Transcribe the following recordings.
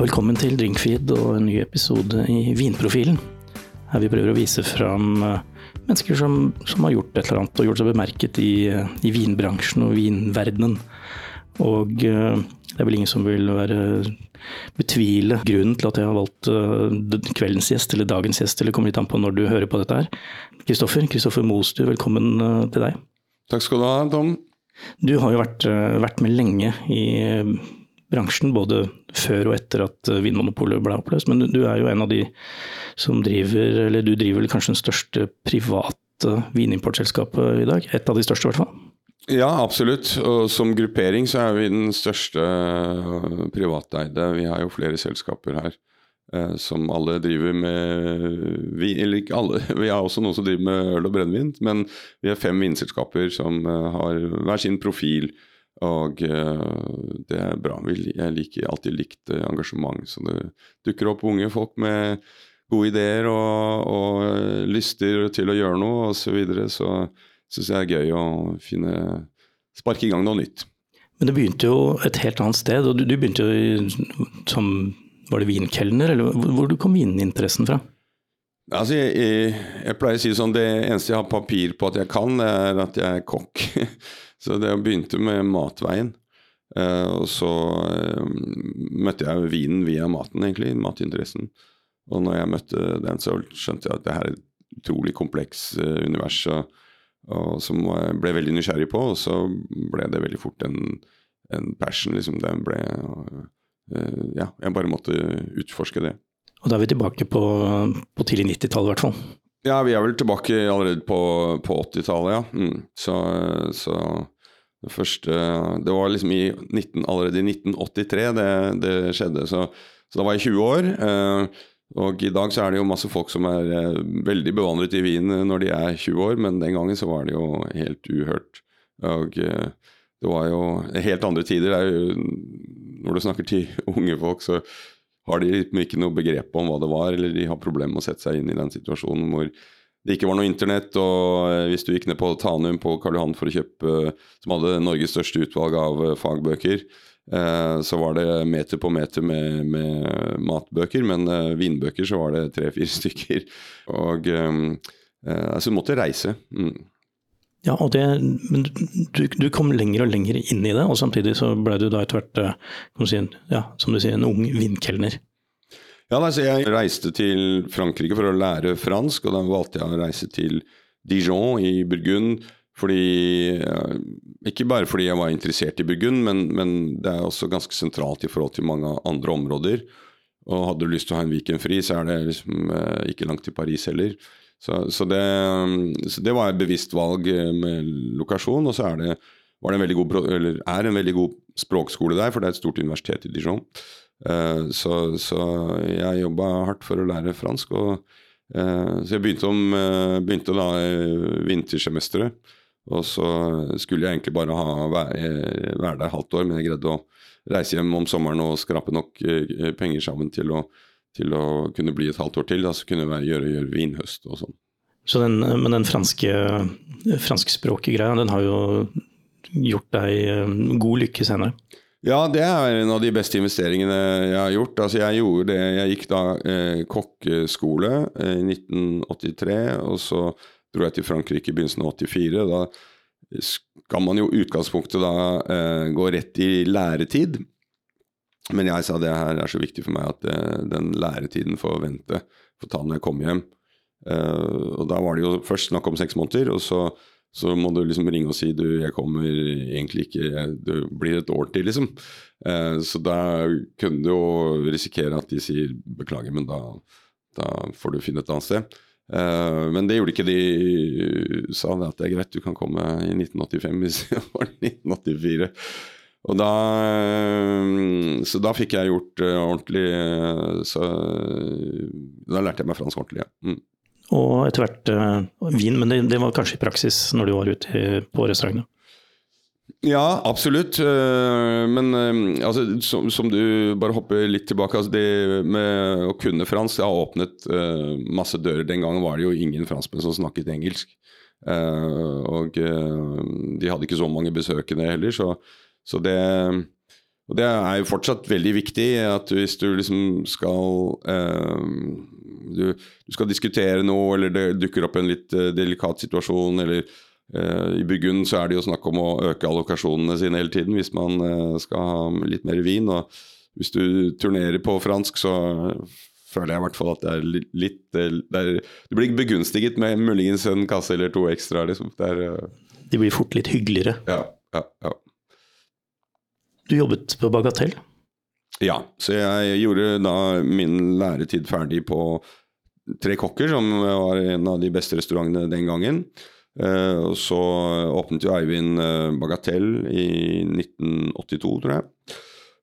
Velkommen til Drinkfeed og en ny episode i Vinprofilen. Her vi prøver å vise fram eh, mennesker som, som har gjort et eller annet og gjort seg bemerket i, eh, i vinbransjen og vinverdenen. Og eh, det er vel ingen som vil være betvile grunnen til at jeg har valgt kveldens gjest eller dagens gjest, eller kommer litt an på når du hører på dette her. Kristoffer, Kristoffer Mostu, velkommen til deg. Takk skal du ha, Tom. Du har jo vært, vært med lenge i bransjen, både før og etter at Vinmonopolet ble oppløst. Men du er jo en av de som driver, eller du driver kanskje den største private vinimportselskapet i dag? Et av de største, i hvert fall? Ja, absolutt. Og som gruppering så er vi den største øh, privateide. Vi har jo flere selskaper her eh, som alle driver med vi, Eller ikke alle, vi har også noen som driver med øl og brennevin. Men vi har fem vinselskaper som øh, har hver sin profil og uh, det er bra. Jeg liker alltid likt uh, engasjement. Så det dukker opp unge folk med gode ideer og, og uh, lyster til å gjøre noe osv. Så, videre, så syns jeg det er gøy å finne sparke i gang noe nytt. Men det begynte jo et helt annet sted. og Du, du begynte jo i, som Var det vinkelner, eller hvor, du kom vininteressen fra? Altså, jeg, jeg, jeg, pleier å si sånn, Det eneste jeg har papir på at jeg kan, er at jeg er kokk. Så det begynte med matveien. Uh, og så uh, møtte jeg vinen via maten, egentlig. Matinteressen. Og når jeg møtte den, så skjønte jeg at det her er et utrolig kompleks uh, univers og, og, som jeg ble veldig nysgjerrig på. Og så ble det veldig fort en, en passion. liksom. Den ble Ja, jeg bare måtte utforske det. Og da er vi tilbake på, på tidlig 90-tall, i hvert fall. Ja, vi er vel tilbake allerede på, på 80-tallet, ja. Mm. Så, så, det første Det var liksom i 19, allerede i 1983 det, det skjedde. Så, så, da var jeg 20 år. Eh, og i dag så er det jo masse folk som er eh, veldig bevandret i vin når de er 20 år, men den gangen så var det jo helt uhørt. Og eh, det var jo helt andre tider. Er jo, når du snakker til unge folk, så har de ikke noe begrep om hva det var, eller de har problemer med å sette seg inn i den situasjonen hvor det ikke var noe internett, og eh, hvis du gikk ned på Tanum på Karl Johan for å kjøpe, som hadde Norges største utvalg av eh, fagbøker, eh, så var det meter på meter med, med matbøker, men vinbøker så var det tre-fire stykker. Og altså du måtte reise. Mm. Ja, og det, du, du, kom lenger og lenger inn i det, og samtidig så ble du da etter hvert, eh, si, ja, som du sier, en ung vinkelner. Ja, altså Jeg reiste til Frankrike for å lære fransk, og da valgte jeg å reise til Dijon i Burgund. Fordi, ikke bare fordi jeg var interessert i Burgund, men, men, det er også ganske sentralt i forhold til mange andre områder. Og hadde du lyst til å ha en weekendfri, så er det liksom eh, ikke langt til Paris heller. Så, så, det, så, det, var et bevisst valg eh, med lokasjon. Og så er det, det en veldig god, er en veldig god språkskole der, for det er et stort universitet i Dijon. Uh, så, så, jeg jobba hardt for å lære fransk. Og, uh, så jeg begynte, om, uh, begynte da vintersemesteret. Og så skulle jeg egentlig bare ha, være, være der halvt år, men jeg greide å reise hjem om sommeren og skrape nok penger sammen til å til å kunne bli et halvt år til. Da, så kunne det gjøre, gjøre vinhøst og sånn. Så den, men den franske, franskspråkige greia, den har jo gjort deg eh, god lykke senere? Ja, det er en av de beste investeringene jeg har gjort. Altså, jeg gjorde det, jeg gikk da eh, kokkeskole eh, i 1983, og så dro jeg til Frankrike i begynnelsen av 84. Da skal man jo utgangspunktet da eh, gå rett i læretid. Men jeg sa det her er så viktig for meg at det, eh, den læretiden får vente. Får ta når jeg kommer hjem. Uh, og da var det jo først snakk om seks måneder, og så, så, må du liksom ringe og si du, jeg kommer egentlig ikke, jeg, det blir et år til, liksom. Uh, så da kunne du jo risikere at de sier beklager, men da, da får du finne et annet sted. Uh, men det gjorde ikke de. Sa det at det er greit, du kan komme i 1985 hvis det var 1984. Og da, eh, så da fikk jeg gjort uh, ordentlig uh, Så da lærte jeg meg fransk ordentlig, ja. Mm. Og etter hvert vin, men det, det, var kanskje i praksis når du var ute på restaurantene? Ja, absolutt. Men altså, som, som, du bare hopper litt tilbake altså Det med å kunne fransk det har åpnet masse dører. Den gangen var det jo ingen franskmenn som snakket engelsk. Og de hadde ikke så mange besøkende heller, så så det Og det er jo fortsatt veldig viktig at hvis du liksom skal eh, du, du, skal diskutere noe, eller det dukker opp en litt eh, delikat situasjon, eller eh, i Burgund så er det jo snakk om å øke allokasjonene sine hele tiden hvis man eh, skal ha litt mer vin. og Hvis du turnerer på fransk, så føler jeg i hvert fall at det er litt det er, Du blir begunstiget med muligens en kasse eller to ekstra. Liksom. Er, uh... De blir fort litt hyggeligere. Ja, ja, ja. Du jobbet på Bagatell? Ja, så jeg gjorde da min læretid ferdig på Tre Kokker, som var en av de beste restaurantene den gangen. Uh, og så åpnet jo Eivind uh, Bagatell i 1982, tror jeg.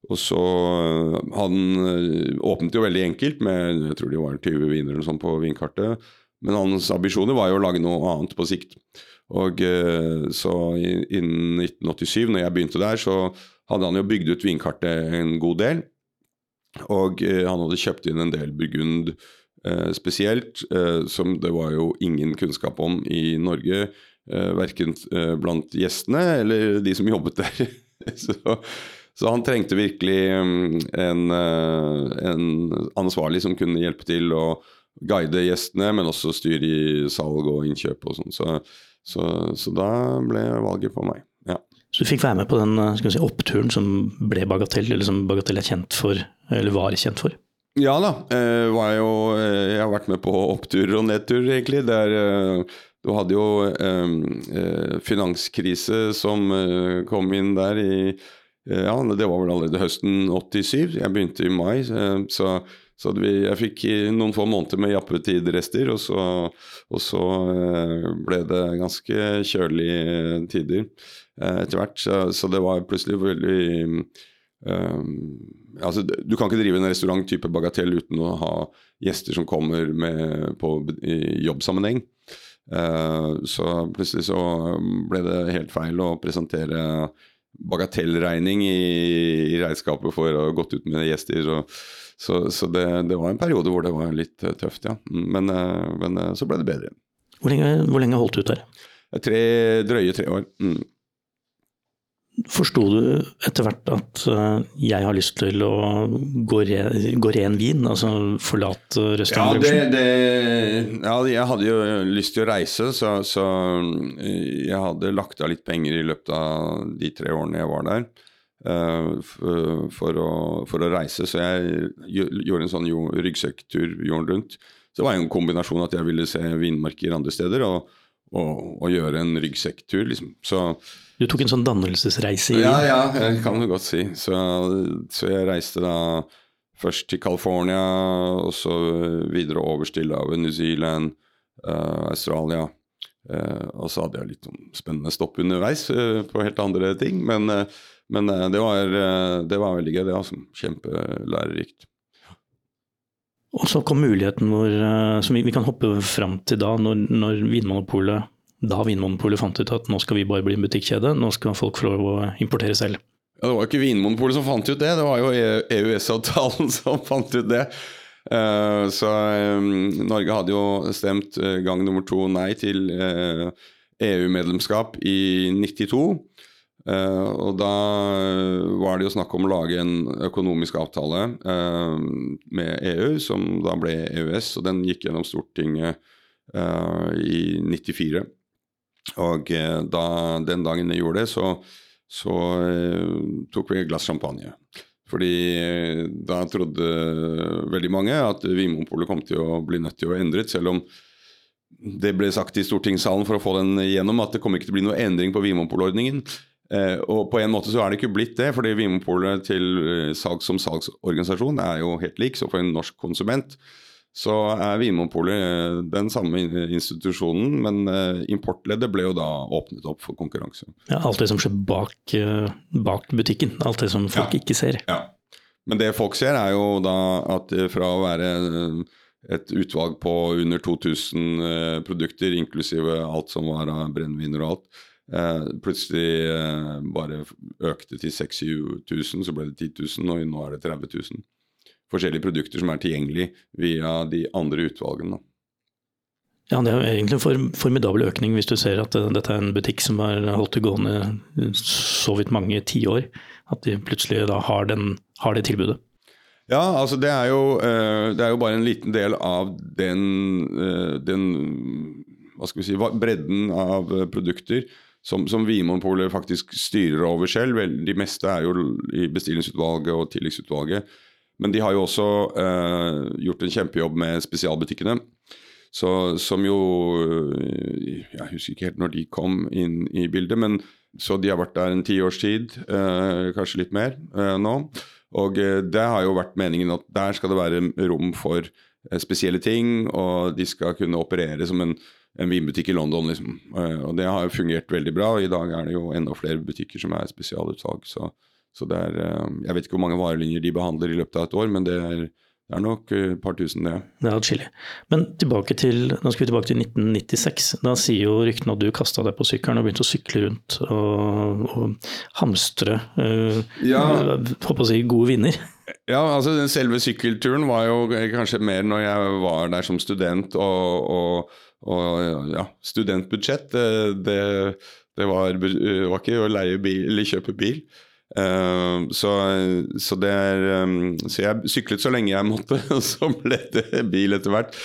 Og så eh, Han eh, åpnet jo veldig enkelt med jeg tror det var 20 viner eller sånn på vinkartet. Men hans ambisjoner var jo å lage noe annet på sikt. Og eh, så innen 1987, når jeg begynte der, så hadde han jo bygd ut vinkartet en god del. Og han hadde kjøpt inn en del Burgund spesielt, som det var jo ingen kunnskap om i Norge. verken blant gjestene eller de som jobbet der. så så han trengte virkelig mm, en, eh, en, ansvarlig som kunne hjelpe til å guide gjestene, men også styre i salg og innkjøp og sånn. Så, så, så, da ble valget på meg. Så du fikk være med på den eh, si, oppturen som ble Bagatell, eller som Bagatell er kjent for, eller var kjent for? Ja da. Eh, jo, jeg har vært med på oppturer og nedturer, egentlig. Der, du hadde jo eh, finanskrise som kom inn der i Eh, ja, det var vel allerede høsten 87. Jeg begynte i mai. Eh, så, så vi, jeg fikk noen få måneder med jappetidrester, og så, og så eh, ble det ganske kjølige tider etter hvert. Så, så det var plutselig veldig um, altså, Du kan ikke drive en restaurant type bagatell uten å ha gjester som kommer med på, i jobbsammenheng. Uh, så plutselig så ble det helt feil å presentere bagatellregning i, i, regnskapet for å ha gått ut med gjester. Så, så, så det, det, var en periode hvor det var litt eh, tøft, ja. Men, eh, men eh, så ble det bedre. Hvor lenge, hvor lenge holdt du ut der? Tre, drøye tre år. Mm. Forsto du etter hvert at jeg har lyst til å gå, re, gå ren vin, altså forlate restaurantbransjen? Ja, ja, jeg hadde jo lyst til å reise, så, så, jeg hadde lagt av litt penger i løpet av de tre årene jeg var der. Uh, for, å, for, å, reise, så jeg gjorde en sånn ryggsekktur jorden rundt. Så det var en kombinasjon at jeg ville se vinmarker andre steder, og, og, og gjøre en ryggsekktur, liksom. Så du tok en sånn dannelsesreise Ja, ja, jeg kan du godt si. Så, så, jeg reiste da først til California, og så videre over Stillehavet, New Zealand, uh, Australia. Uh, og så hadde jeg litt sånn spennende stopp underveis uh, på helt andre ting. Men, men det, var, det, var, veldig gøy. Det var altså, kjempelærerikt. Og så kom muligheten hvor, som vi, vi kan hoppe fram til da, når, når Vinmonopolet da Vinmonopolet fant ut at nå skal vi bare bli en butikkjede, nå skal folk få lov å importere selv. Ja, Det var jo ikke Vinmonopolet som fant ut det, det var jo EØS-avtalen som fant ut det. Uh, så um, Norge hadde jo stemt uh, gang nummer to nei til EU-medlemskap i 92. og da var det jo snakk om å lage en økonomisk avtale med EU, som da ble EØS, og den gikk gjennom Stortinget i 94. Og eh, da, den dagen jeg gjorde det, så, så tok vi et glass champagne. Fordi uh, da trodde veldig mange at Vinmonopolet kom til å bli nødt til å endret, selv om det ble sagt i stortingssalen for å få den gjennom at det kommer ikke til å bli noe endring på Vinmonopolordningen. Eh, og på en måte så er det ikke blitt det, fordi Vinmonopolet til salg som salgsorganisasjon er jo helt lik. Så for en norsk konsument så er Vinmonopolet eh, den samme institusjonen, men eh, importleddet ble jo da åpnet opp for konkurranse. Ja, Alt det som skjer bak, eh, bak butikken, alt det som folk ja. ikke ser. Ja. Men det folk ser er jo da at fra å være et utvalg på under 2000 produkter, inklusive alt som var av brennevin og alt, plutselig bare økte til 6000-7000, så ble det 10 000, og nå er det 30 000 forskjellige produkter som er tilgjengelig via de andre utvalgene. Ja, det er jo egentlig en formidabel økning hvis du ser at dette er en butikk som har holdt det gående så vidt mange tiår. At de plutselig da har, den, har det tilbudet. Ja, altså det er, jo, eh, det er jo bare en liten del av den, eh, den hva skal vi si, bredden av produkter som, som Vinmonopolet faktisk styrer over selv. De meste er jo i bestillingsutvalget og tilleggsutvalget. Men de har jo også eh, gjort en kjempejobb med spesialbutikkene. Så, som jo Jeg husker ikke helt når de kom inn i bildet, men så de har vært der en tiårs tid, eh, kanskje litt mer eh, nå. Og eh, det har jo vært meningen at der skal det være rom for eh, spesielle ting, og de skal kunne operere som en, en vinbutikk i London, liksom. Eh, og det har jo fungert veldig bra, og i dag er det jo enda flere butikker som er spesialutsalg. Så, så det er Jeg vet ikke hvor mange varelinjer de behandler i løpet av et år, men det er det er nok et par tusen, det. Det er atskillig. Men tilbake til, nå skal vi tilbake til 1996. Da sier jo ryktene at du kasta deg på sykkelen og begynte å sykle rundt og, og hamstre øh, ja. håper å si, gode vinner. Ja, altså den selve sykkelturen var jo kanskje mer når jeg var der som student og, og, og ja, studentbudsjett. Det, det, det var, var, ikke å leie bil eller kjøpe bil. Uh, så, så, er, um, så, jeg syklet så lenge jeg måtte, og så ble det bil etter hvert.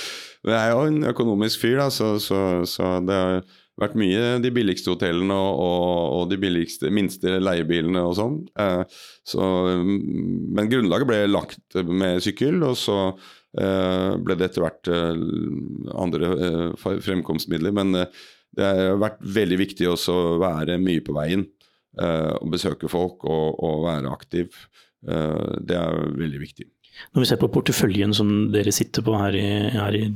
Men jeg er jo en økonomisk fyr, da, så, så, det har vært mye de billigste hotellene og, og, og de billigste, minste leiebilene og sånn. Uh, men grunnlaget ble lagt med sykkel, og så uh, ble det etter hvert andre fremkomstmidler. Men det har vært veldig viktig også å være mye på veien. Eh, å besøke folk og, og være aktiv. Eh, det er veldig viktig. Når vi ser på porteføljen som dere sitter på her i, her i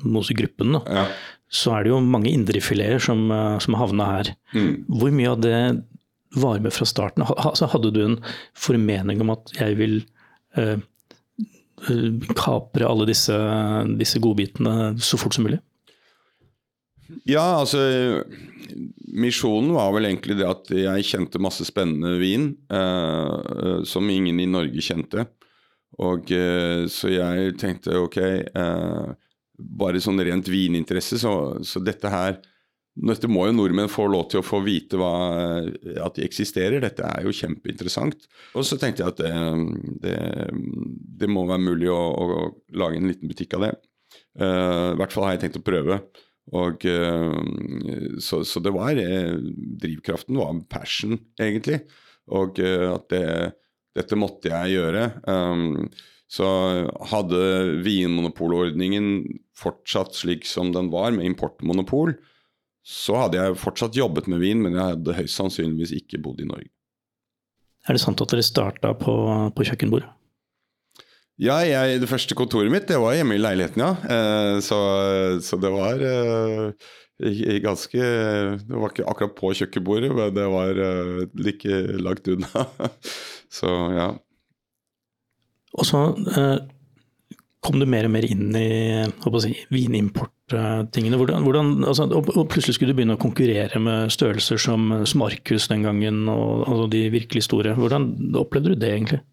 Mosegruppen, ja. så er det jo mange indrefileter som, eh, som havna her. Mm. Hvor mye av det var med fra starten? Altså, hadde du en formening om at jeg vil eh, kapre alle disse, disse godbitene så fort som mulig? Ja, altså Misjonen var vel egentlig det at jeg kjente masse spennende vin eh, som ingen i Norge kjente. Og eh, Så jeg tenkte ok, eh, bare sånn rent vininteresse, så, så, dette her dette må jo nordmenn få lov til å få vite hva, at de eksisterer. Dette er jo kjempeinteressant. Og så tenkte jeg at det, det, det må være mulig å, å, lage en liten butikk av det. I hvert fall har jeg tenkt å prøve. Og, eh, så, så, det var eh, Drivkraften var passion, egentlig. Og eh, at det, dette måtte jeg gjøre. Um, så hadde vinmonopolordningen fortsatt slik som den var, med importmonopol, så hadde jeg fortsatt jobbet med vin, men jeg hadde høyst sannsynligvis ikke bodd i Norge. Er det sant at dere starta på, på kjøkkenbordet? Ja, jeg, det første kontoret mitt det var hjemme i leiligheten, ja. Eh, så, så, det var eh, ganske Det var ikke akkurat på kjøkkenbordet, men det var eh, like langt unna. så ja. Og så eh, kom du mer og mer inn i si, vinimporttingene. Hvordan, hvordan, altså, og, og, plutselig skulle du begynne å konkurrere med størrelser som, Markus den gangen, og altså, de virkelig store. Hvordan opplevde du det egentlig?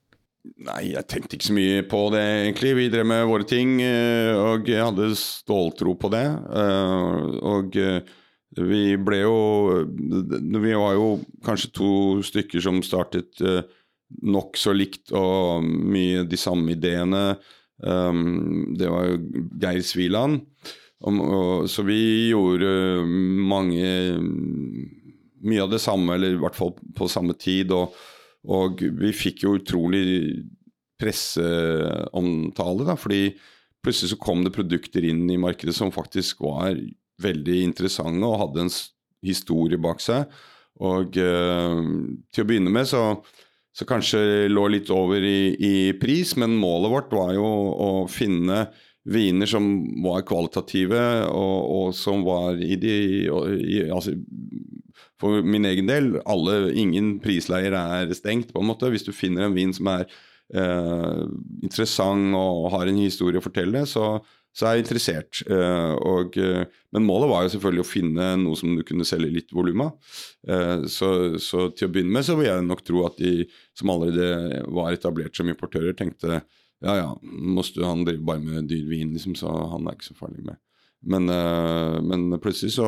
Nei, jeg tenkte ikke så mye på det, egentlig. Vi drev med våre ting, eh, og jeg hadde ståltro på det. Eh, og eh, vi ble jo Vi var jo kanskje to stykker som startet nokså likt og mye de samme ideene. Det var jo Geir Sviland. Så vi gjorde mange Mye av det samme, eller i hvert fall på samme tid. og og vi fikk jo utrolig presseomtale, da, fordi plutselig så kom det produkter inn i markedet som faktisk var veldig interessante og hadde en historie bak seg. Og uh, til å begynne med så, så kanskje lå litt over i, i, pris, men målet vårt var jo å finne viner som var kvalitative, og, og som var i de i, altså, for min egen del, alle, ingen prisleier er stengt, på en måte. Hvis du finner en vin som er eh, interessant og har en historie å fortelle, så, så er jeg interessert. Eh, og, eh, men målet var jo selvfølgelig å finne noe som du kunne selge litt volum av. Eh, så, så, til å begynne med så vil jeg nok tro at de som allerede var etablert som importører, tenkte ja ja, måste, han driver bare med dyr vin, liksom, så han er ikke så farlig med. Men, men plutselig så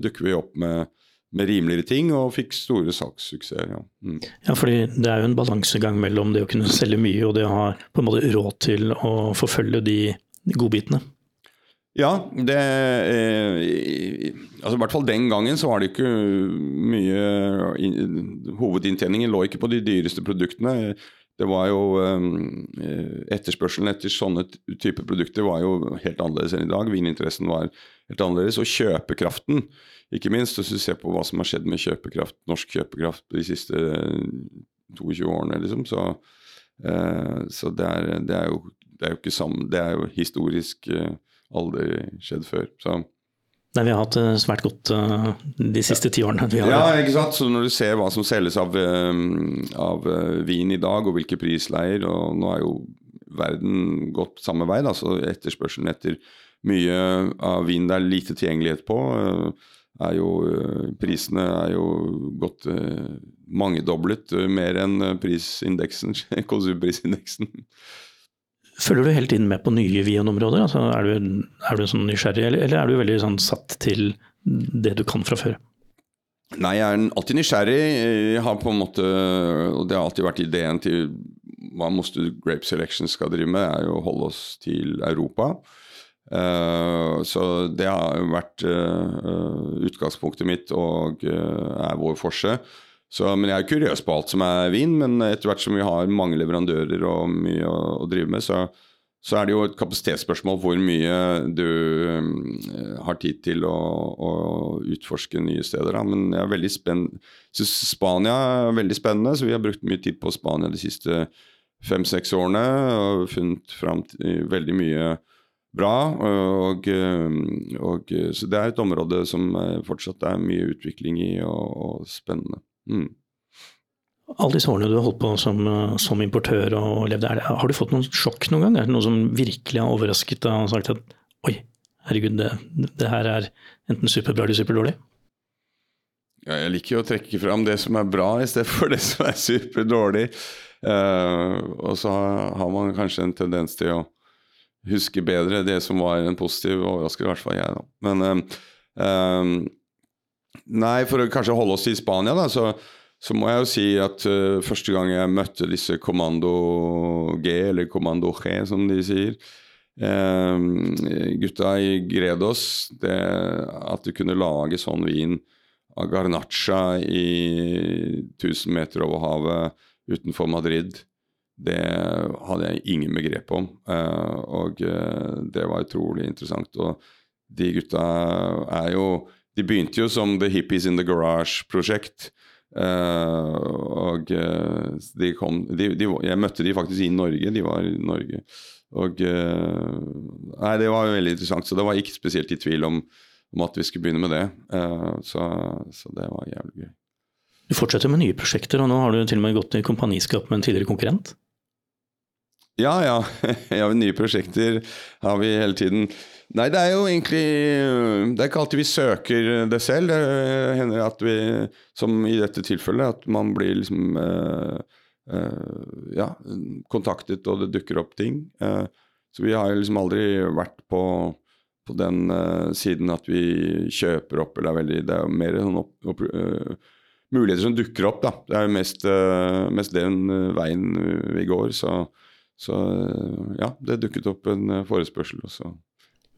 dukker vi opp med med rimeligere ting, og fikk store salgssuksesser. Ja. Mm. ja, fordi det er jo en balansegang mellom det å kunne selge mye og det å ha på en måte råd til å forfølge de godbitene. Ja, det eh, altså I hvert fall den gangen så var det ikke mye Hovedinntjeningen lå ikke på de dyreste produktene. Det var jo eh, Etterspørselen etter sånne typer produkter var jo helt annerledes enn i dag. Vininteressen var helt annerledes. Og kjøpekraften ikke minst hvis du ser på hva som har skjedd med kjøpekraft, norsk kjøpekraft de siste 22 eh, årene, liksom. Så, eh, så det, er, det, er jo, det, er, jo, ikke sammen Det er jo historisk eh, aldri skjedd før. Så. Nei, vi har hatt det svært godt uh, de siste ti årene. ja, ikke sant. Så når du ser hva som selges av, av uh, vin i dag, og hvilke prisleier, og nå er jo verden gått samme vei, da, så etterspørselen etter mye av vin det er lite tilgjengelighet på. Er jo eh, Prisene er jo gått eh, mangedoblet eh, mer enn prisindeksen, konsumprisindeksen. Følger du hele tiden med på nye Wien-områder? Altså, er, du, er, du sånn nysgjerrig, eller, eller, er du veldig sånn satt til det du kan fra før? Nei, jeg er alltid nysgjerrig. Jeg har på en måte, og Det har alltid vært ideen til hva Moster Grape Selection skal drive med, er jo å holde oss til Europa. Uh, så det har vært uh, utgangspunktet mitt og uh, er vår forse. Så, men jeg er kuriøs på alt som er vin, men etter hvert som vi har mange leverandører og mye å, å drive med, så, så, er det jo et kapasitetsspørsmål hvor mye du um, har tid til å, å, utforske nye steder. Da. Men jeg er veldig. Synes Spania er veldig spennende, så vi har brukt mye tid på Spania de siste fem-seks årene og funnet fram til veldig mye bra. Og, og, så det er et område som eh, fortsatt er mye utvikling i, og, og spennende. Mm. Alle disse årene du har holdt på som, som importør og levd, det, har du fått noen sjokk noen gang? Er det noe som virkelig har overrasket deg og sagt at oi, herregud, det, det her er enten superbra eller superdårlig? Ja, jeg liker jo å trekke fram det som er bra, i stedet for det som er superdårlig. Uh, og så har man kanskje en tendens til å husker bedre det som var en positiv overraskelse, i hvert fall jeg. Da. Men um, Nei, for å kanskje holde oss til Spania, da, så, så må jeg jo si at uh, første gang jeg møtte disse Kommando G, eller Kommando G, som de sier um, Gutta i Gredos, det, at du kunne lage sånn vin av Garnaccia i 1000 meter over havet utenfor Madrid det hadde jeg ingen begrep om. Uh, og uh, det var utrolig interessant. Og de gutta er jo De begynte jo som The Hippies in the Garage-prosjekt. Uh, og de kom de, de, Jeg møtte de faktisk i Norge. De var i Norge. Og Nei, det var veldig interessant. Så det var ikke spesielt i tvil om, om at vi skulle begynne med det. Så, så det var jævlig gøy. Du fortsetter med nye prosjekter, og nå har du til og med gått i kompaniskap med en tidligere konkurrent? Ja, ja. ja. Nye prosjekter har vi hele tiden. Nei, det er jo egentlig Det er ikke alltid vi søker det selv. Det hender at vi, som i dette tilfellet, at man blir liksom uh, uh, Ja, kontaktet, og det dukker opp ting. Uh, så vi har liksom aldri vært på, på den siden at vi kjøper opp, eller det er veldig Det er mer sånn opp, opp muligheter som dukker opp, da. Det er jo mest, mest den veien vi går. så så ja, det dukket opp en eh, forespørsel. Også.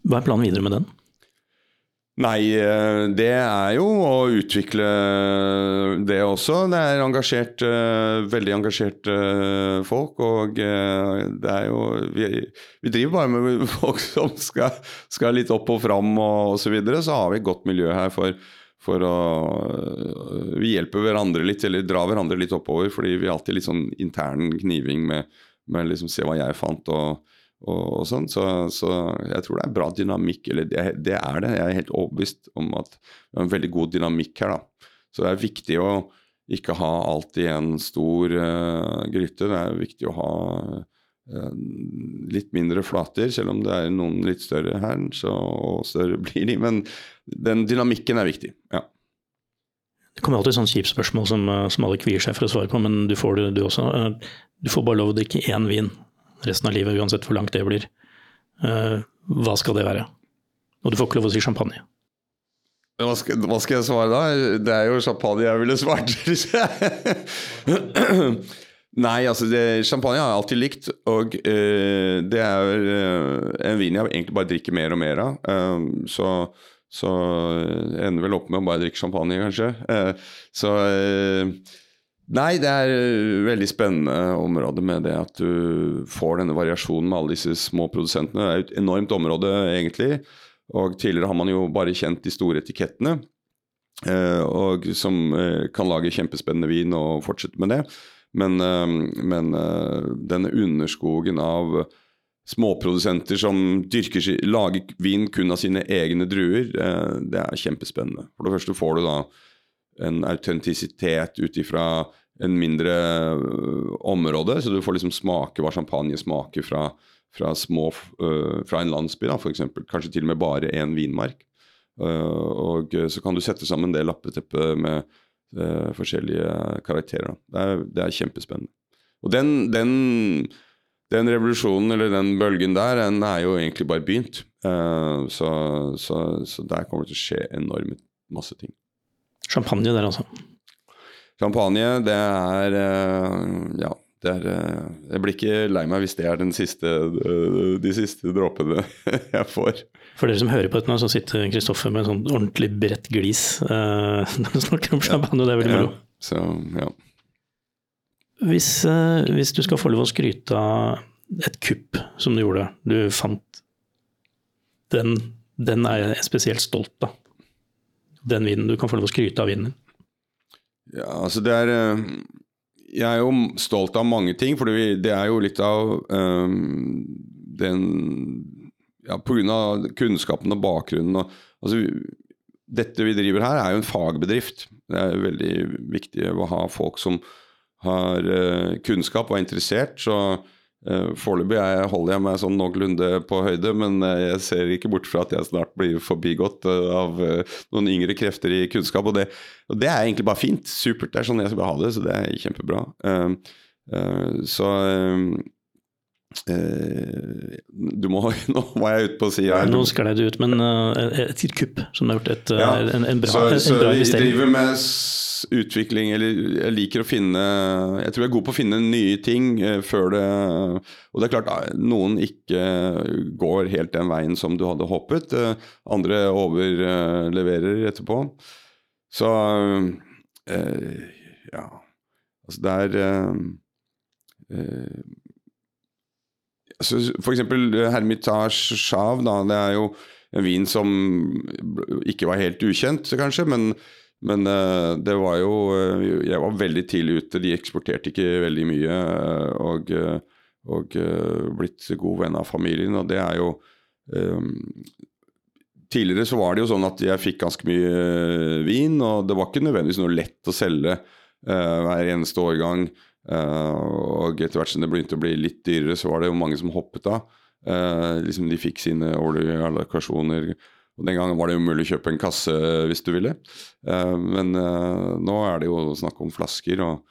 Hva er planen videre med den? Nei, eh, det er jo å utvikle det også. Det er engasjert, eh, veldig engasjerte folk. Og det er jo Vi, vi driver bare med folk som skal, skal litt opp og fram og osv. Så, videre, så har vi et godt miljø her for, for å Vi hjelper hverandre litt, eller drar hverandre litt oppover, fordi vi har alltid litt sånn intern kniving med med liksom se hva jeg fant og, og, og sånn. Så, så, jeg tror det er bra dynamikk. Eller det, det, er det. Jeg er helt overbevist om at vi har en veldig god dynamikk her, da. Så det er viktig å ikke ha alt i en stor uh, gryte. Det er viktig å ha uh, litt mindre flater, selv om det er noen litt større her, så, større blir de. Men den dynamikken er viktig. ja. Det kommer alltid sånn kjipt spørsmål som, eh, som, alle kvier seg for å svare på, men du får det du også. Du får bare lov å drikke én vin resten av livet, uansett hvor langt det blir. Uh, hva skal det være? Og du får ikke lov å si champagne. Hva skal, hva skal, jeg svare da? Det er jo champagne jeg ville svart. Nei, altså det, champagne har jeg alltid likt. Og uh, det er uh, en vin jeg egentlig bare drikker mer og mer av. Uh, så, så jeg ender vel opp med å bare drikke champagne, kanskje. så Nei, det er et veldig spennende område med det at du får denne variasjonen med alle disse små produsentene. Det er et enormt område, egentlig. Og tidligere har man jo bare kjent de store etikettene. Eh, og som eh, kan lage kjempespennende vin og fortsette med det. Men, eh, men eh, denne underskogen av småprodusenter som dyrker, lager vin kun av sine egne druer, eh, det er kjempespennende. For det første får du da en autentisitet ut ifra en mindre øh, område, så du får liksom smake hva champagne smaker fra, fra, små, uh, fra en landsby, da, f.eks. Kanskje til og med bare én vinmark. Og så kan du sette sammen det lappeteppet med forskjellige karakterer. Det er, det er, kjempespennende. Og den, den, den, revolusjonen, eller den bølgen der, den er jo egentlig bare begynt. Så, så, så der kommer det til å skje enormt masse ting. Champagne der, altså? Champagne, det er eh, Ja. Det er, eh, jeg blir ikke lei meg hvis det er siste, eh, de siste dråpene jeg får. For dere som hører på dette nå, så sitter Kristoffer med en sånn ordentlig bredt glis når du snakker om champagne, og det er veldig moro. Ja, så, ja. Hvis, uh, hvis, du skal få lov å skryte av et kupp som du gjorde, du fant den, den er jeg spesielt stolt av den vinen? Du kan få lov å skryte av vinen din. Ja, altså det er eh, Jeg er jo stolt av mange ting, for det er jo litt av um, den Ja, pga. kunnskapen og bakgrunnen og Altså, dette vi driver her, er jo en fagbedrift. Det er veldig viktig å ha folk som har uh, kunnskap og er interessert. Så Uh, Foreløpig holder jeg meg sånn noenlunde på høyde, men uh, jeg ser ikke bort fra at jeg snart blir forbigått av noen yngre krefter i kunnskap. Og det, og det, er egentlig bare fint. Supert. Det er sånn jeg skal ha det, så det er kjempebra. så må, nå var jeg ute på sida her. Nå sklei det ut, men uh, et kupp som har gjort et, ja, en, en, bra, så, så en bra vi driver med utvikling, eller jeg liker å finne Jeg tror jeg er god på å finne nye ting før det Og det er klart noen ikke går helt den veien som du hadde håpet. andre overleverer etterpå. Så ja Altså det er for eksempel eh, Hermitage Chav, da, det er jo en vin som ikke var helt ukjent, kanskje, men, men uh, det var jo uh, Jeg var veldig tidlig ute. De eksporterte ikke veldig mye. Uh, og, og blitt god venn av familien, og det er jo um, Tidligere så var det jo sånn at jeg fikk ganske mye vin, og det var ikke nødvendigvis noe lett å selge hver eneste årgang. Uh, og etter hvert som det begynte å bli litt dyrere, så var det jo mange som hoppet av. Uh, liksom De fikk sine årlige allokasjoner. Og Den gangen var det umulig å kjøpe en kasse hvis du ville. Men nå er det jo snakk om flasker, og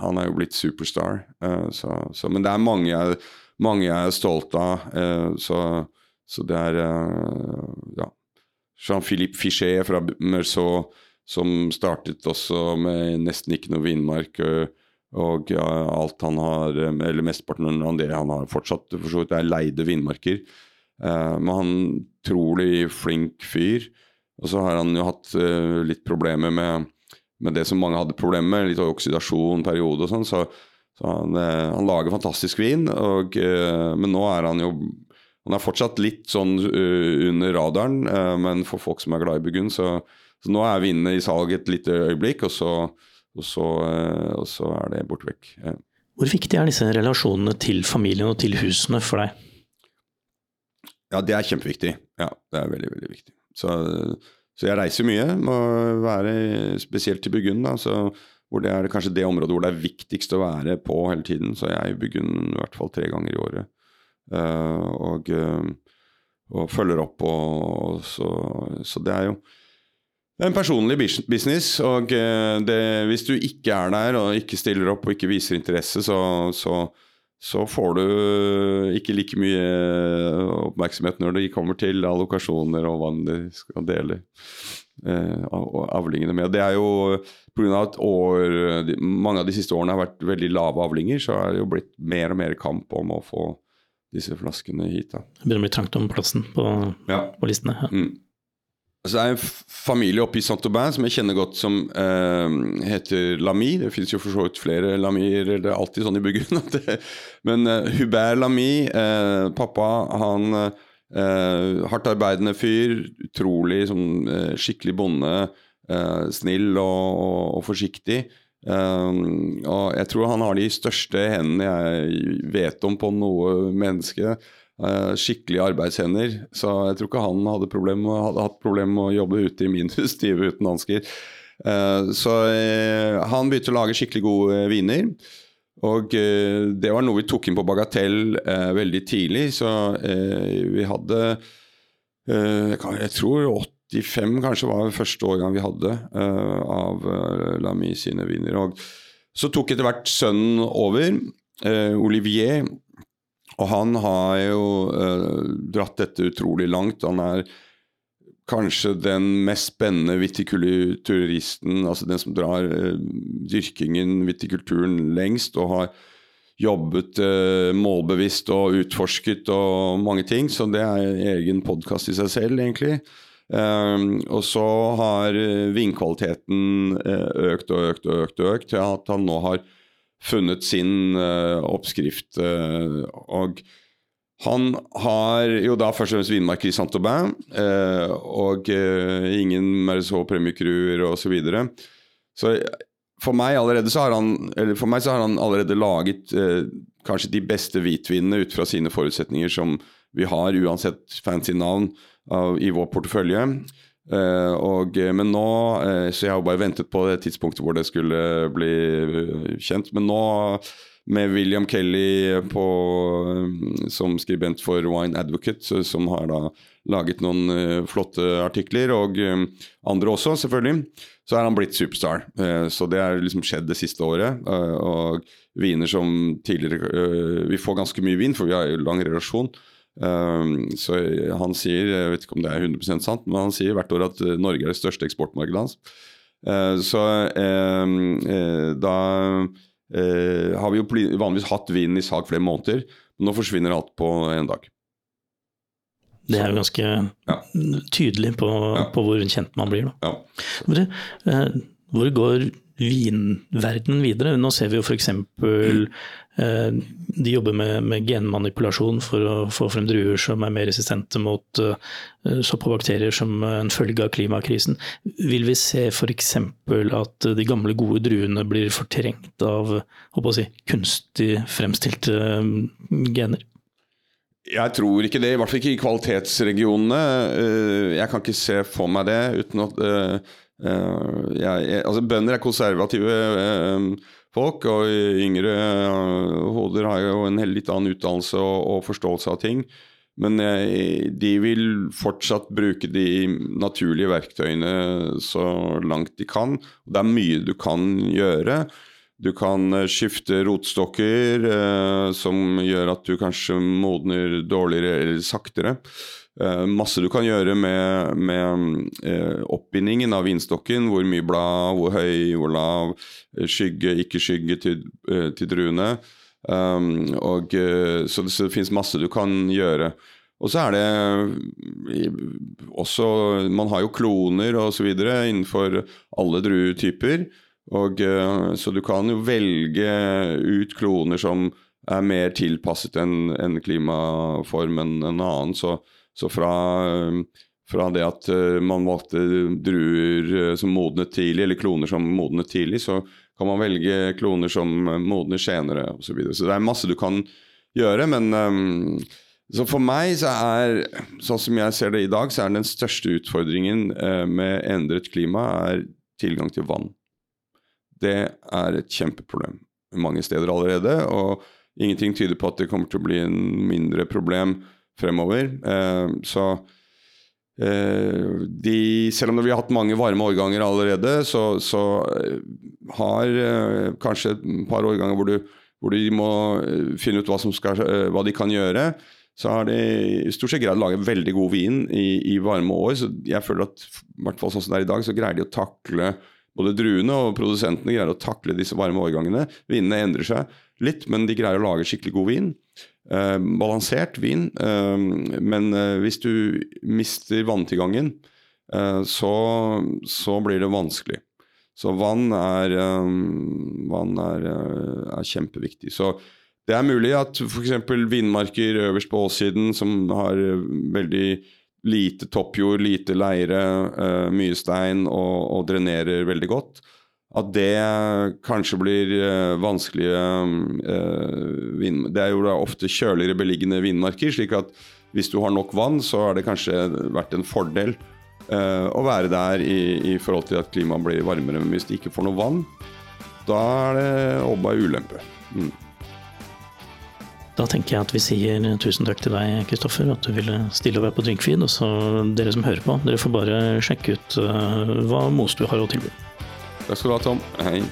han er jo blitt superstar. Så, så, men det er mange jeg, mange jeg er stolt av. Så, så, det er ja. Jean-Philippe Fichet fra Meursault, som startet også med nesten ikke noe vinmark. Uh, og alt han har, eller mesteparten av det han har fortsatt, for så vidt, er leide vindmarker. Uh, men han trolig flink fyr. Og så har han jo hatt uh, litt problemer med, med, det som mange hadde problemer med, litt oksidasjon, periode og sånn. Så, så han, uh, han, lager fantastisk vin, og, men nå er han jo Han er fortsatt litt sånn under radaren, men for folk som er glad i Burgund, så, så nå er vinene i salg et lite øyeblikk, og så og så, eh, og så er det borte vekk. Hvor viktig er disse relasjonene til familien og til husene for deg? Ja, det er kjempeviktig. Ja, det er veldig, veldig viktig. Så, så jeg reiser mye. Må være spesielt til Burgund, da. Så, hvor det er kanskje det området hvor det er viktigst å være på hele tiden. Så jeg er i Burgund i hvert fall tre ganger i året. Uh, og, uh, og, følger opp og, så, så det er jo det er en personlig business, og eh, det, hvis du ikke er der og ikke stiller opp og ikke viser interesse, så, så, så får du ikke like mye oppmerksomhet når det kommer til allokasjoner og hva du skal dele eh, avlingene med. Det er jo pga. at år, mange av de siste årene har vært veldig lave avlinger, så er det jo blitt mer og mer kamp om å få disse flaskene hit. Da. Det begynner å bli trangt om plassen på, ja. på listene. Ja. Mm. Altså, det er en familie oppe i Saint-Aubin som jeg kjenner godt, som eh, heter Lamy. Det finnes jo for så vidt flere Lamyer, det er alltid sånn i Burgund. Men eh, Hubert Lamy, eh, pappa, han eh, hardt arbeidende fyr. Utrolig sånn, eh, skikkelig bonde. Eh, snill og, og, og forsiktig. og jeg tror han har de største hendene jeg vet om på noe menneske. Uh, skikkelig arbeidshender. Så jeg tror ikke han hadde, problem, hadde hatt problemer med å jobbe ute i minus 20 uten hansker. Uh, så uh, han begynte å lage skikkelig gode viner. Og det var noe vi tok inn på Bagatell veldig tidlig. Så vi hadde Jeg tror 85 kanskje var første årgang vi hadde av Lamy sine viner. Og så tok etter hvert sønnen over. Olivier og han har jo uh, dratt dette utrolig langt. Han er kanskje den mest spennende vitikulturisten, altså den som drar uh, dyrkingen, vitikulturen, lengst, og har jobbet uh, målbevisst og utforsket og mange ting. Så det er egen podkast i seg selv, egentlig. Um, og så har vinkvaliteten økt og økt og økt, og økt til at han nå har funnet sin uh, oppskrift. Uh, og han har jo da først og fremst vinmarker i Saint-Aubin, uh, og ingen Merceau Premier Cruer osv. Så, videre. så for meg, så har han, for meg så har han allerede laget kanskje de beste hvitvinene ut fra sine forutsetninger som vi har, uansett fancy navn, av, i vår portefølje. Uh, og, eh, men nå uh, Så jeg har jo bare ventet på det tidspunktet hvor det skulle bli kjent. Men nå, med William Kelly på, som skribent for Wine Advocate, som har da laget noen uh, flotte artikler, og andre også, selvfølgelig, så er han blitt superstar. så det har liksom skjedd det siste året. og viner som tidligere Vi får ganske mye vin, for vi har jo lang relasjon. Um, så han sier, jeg vet ikke om det er 100% sant, men han sier hvert år at eh, Norge er det største eksportmarkedet hans. Uh, så uh, uh, da har vi jo vanligvis hatt vinen i salg flere måneder, men nå forsvinner alt på en dag. Det er jo ganske ja. tydelig på, ja. på, hvor kjent man blir. Da. Ja. Hvor går vinverdenen videre? Nå ser vi jo f.eks. Eh, de jobber med, med, genmanipulasjon for å få frem druer som er mer resistente mot uh, sopp og bakterier som en følge av klimakrisen. Vil vi se f.eks. at de gamle, gode druene blir fortrengt av si, kunstig fremstilte eh, gener? Jeg tror ikke det, i hvert fall ikke i kvalitetsregionene. Jeg kan ikke se for meg det uten at jeg, altså Bønder er konservative folk. Og yngre hoder har jo en litt annen utdannelse og, og forståelse av ting. Men eh, de vil fortsatt bruke de naturlige verktøyene så langt de kan. Det er mye du kan gjøre. Du kan eh, skifte rotstokker, eh, som gjør at du kanskje modner dårligere eller saktere. Uh, masse du kan gjøre med, med uh, oppbindingen av vinstokken. Hvor mye blad, hvor høy, hvor lav, eh, skygge, ikke skygge til, til druene. Um, og, så det, så det finnes masse du kan gjøre. Og så er det også Man har jo kloner osv. innenfor alle druetyper. Og, så du kan jo velge ut kloner som er mer tilpasset en, en klimaform enn en annen. Så, så fra, fra det at eh, man valgte druer eh, som modnet tidlig, eller kloner som modnet tidlig, så kan man velge kloner som modner senere osv. Så, videre. så det er masse du kan gjøre, men um, så for meg så er, sånn som jeg ser det i dag, så er den største utfordringen uh, med endret klima er tilgang til vann. Det er et kjempeproblem mange steder allerede, og ingenting tyder på at det kommer til å bli en mindre problem fremover. Eh, så eh, de, selv om vi har hatt mange varme årganger allerede, så, så eh, har kanskje et par årganger hvor du, hvor de må finne ut hva, skal, hva de kan gjøre, så har de i stort sett greid å lage veldig god vin i, i varme år. Så jeg føler at i hvert fall sånn som det er i dag, så greier de å takle både druene og produsentene greier å takle disse varme årgangene. Vinene endrer seg litt, men de greier å lage skikkelig god vin. Eh, balansert vin. Eh, men eh, hvis du mister vanntilgangen, så, så, blir det vanskelig. Så vann er, vann er, er kjempeviktig. Så det er mulig at f.eks. vindmarker øverst på åssiden som har veldig lite toppjord, lite leire, mye stein og, og drenerer veldig godt, at det kanskje blir uh, vanskelige uh, vind... Det er jo da ofte kjøligere beliggende vindmarker, slik at hvis du har nok vann, så har det kanskje vært en fordel uh, å være der i, i, forhold til at klimaet blir varmere. Men hvis de ikke får noe vann, da er det obba ulempe. Mm. Da tenker jeg at vi sier tusen takk til deg, Kristoffer, at du ville stille og være på Drinkfeed. Og så dere som hører på, dere får bare sjekke ut hva Mos du har å tilby. Takk skal du ha, Tom. Hei.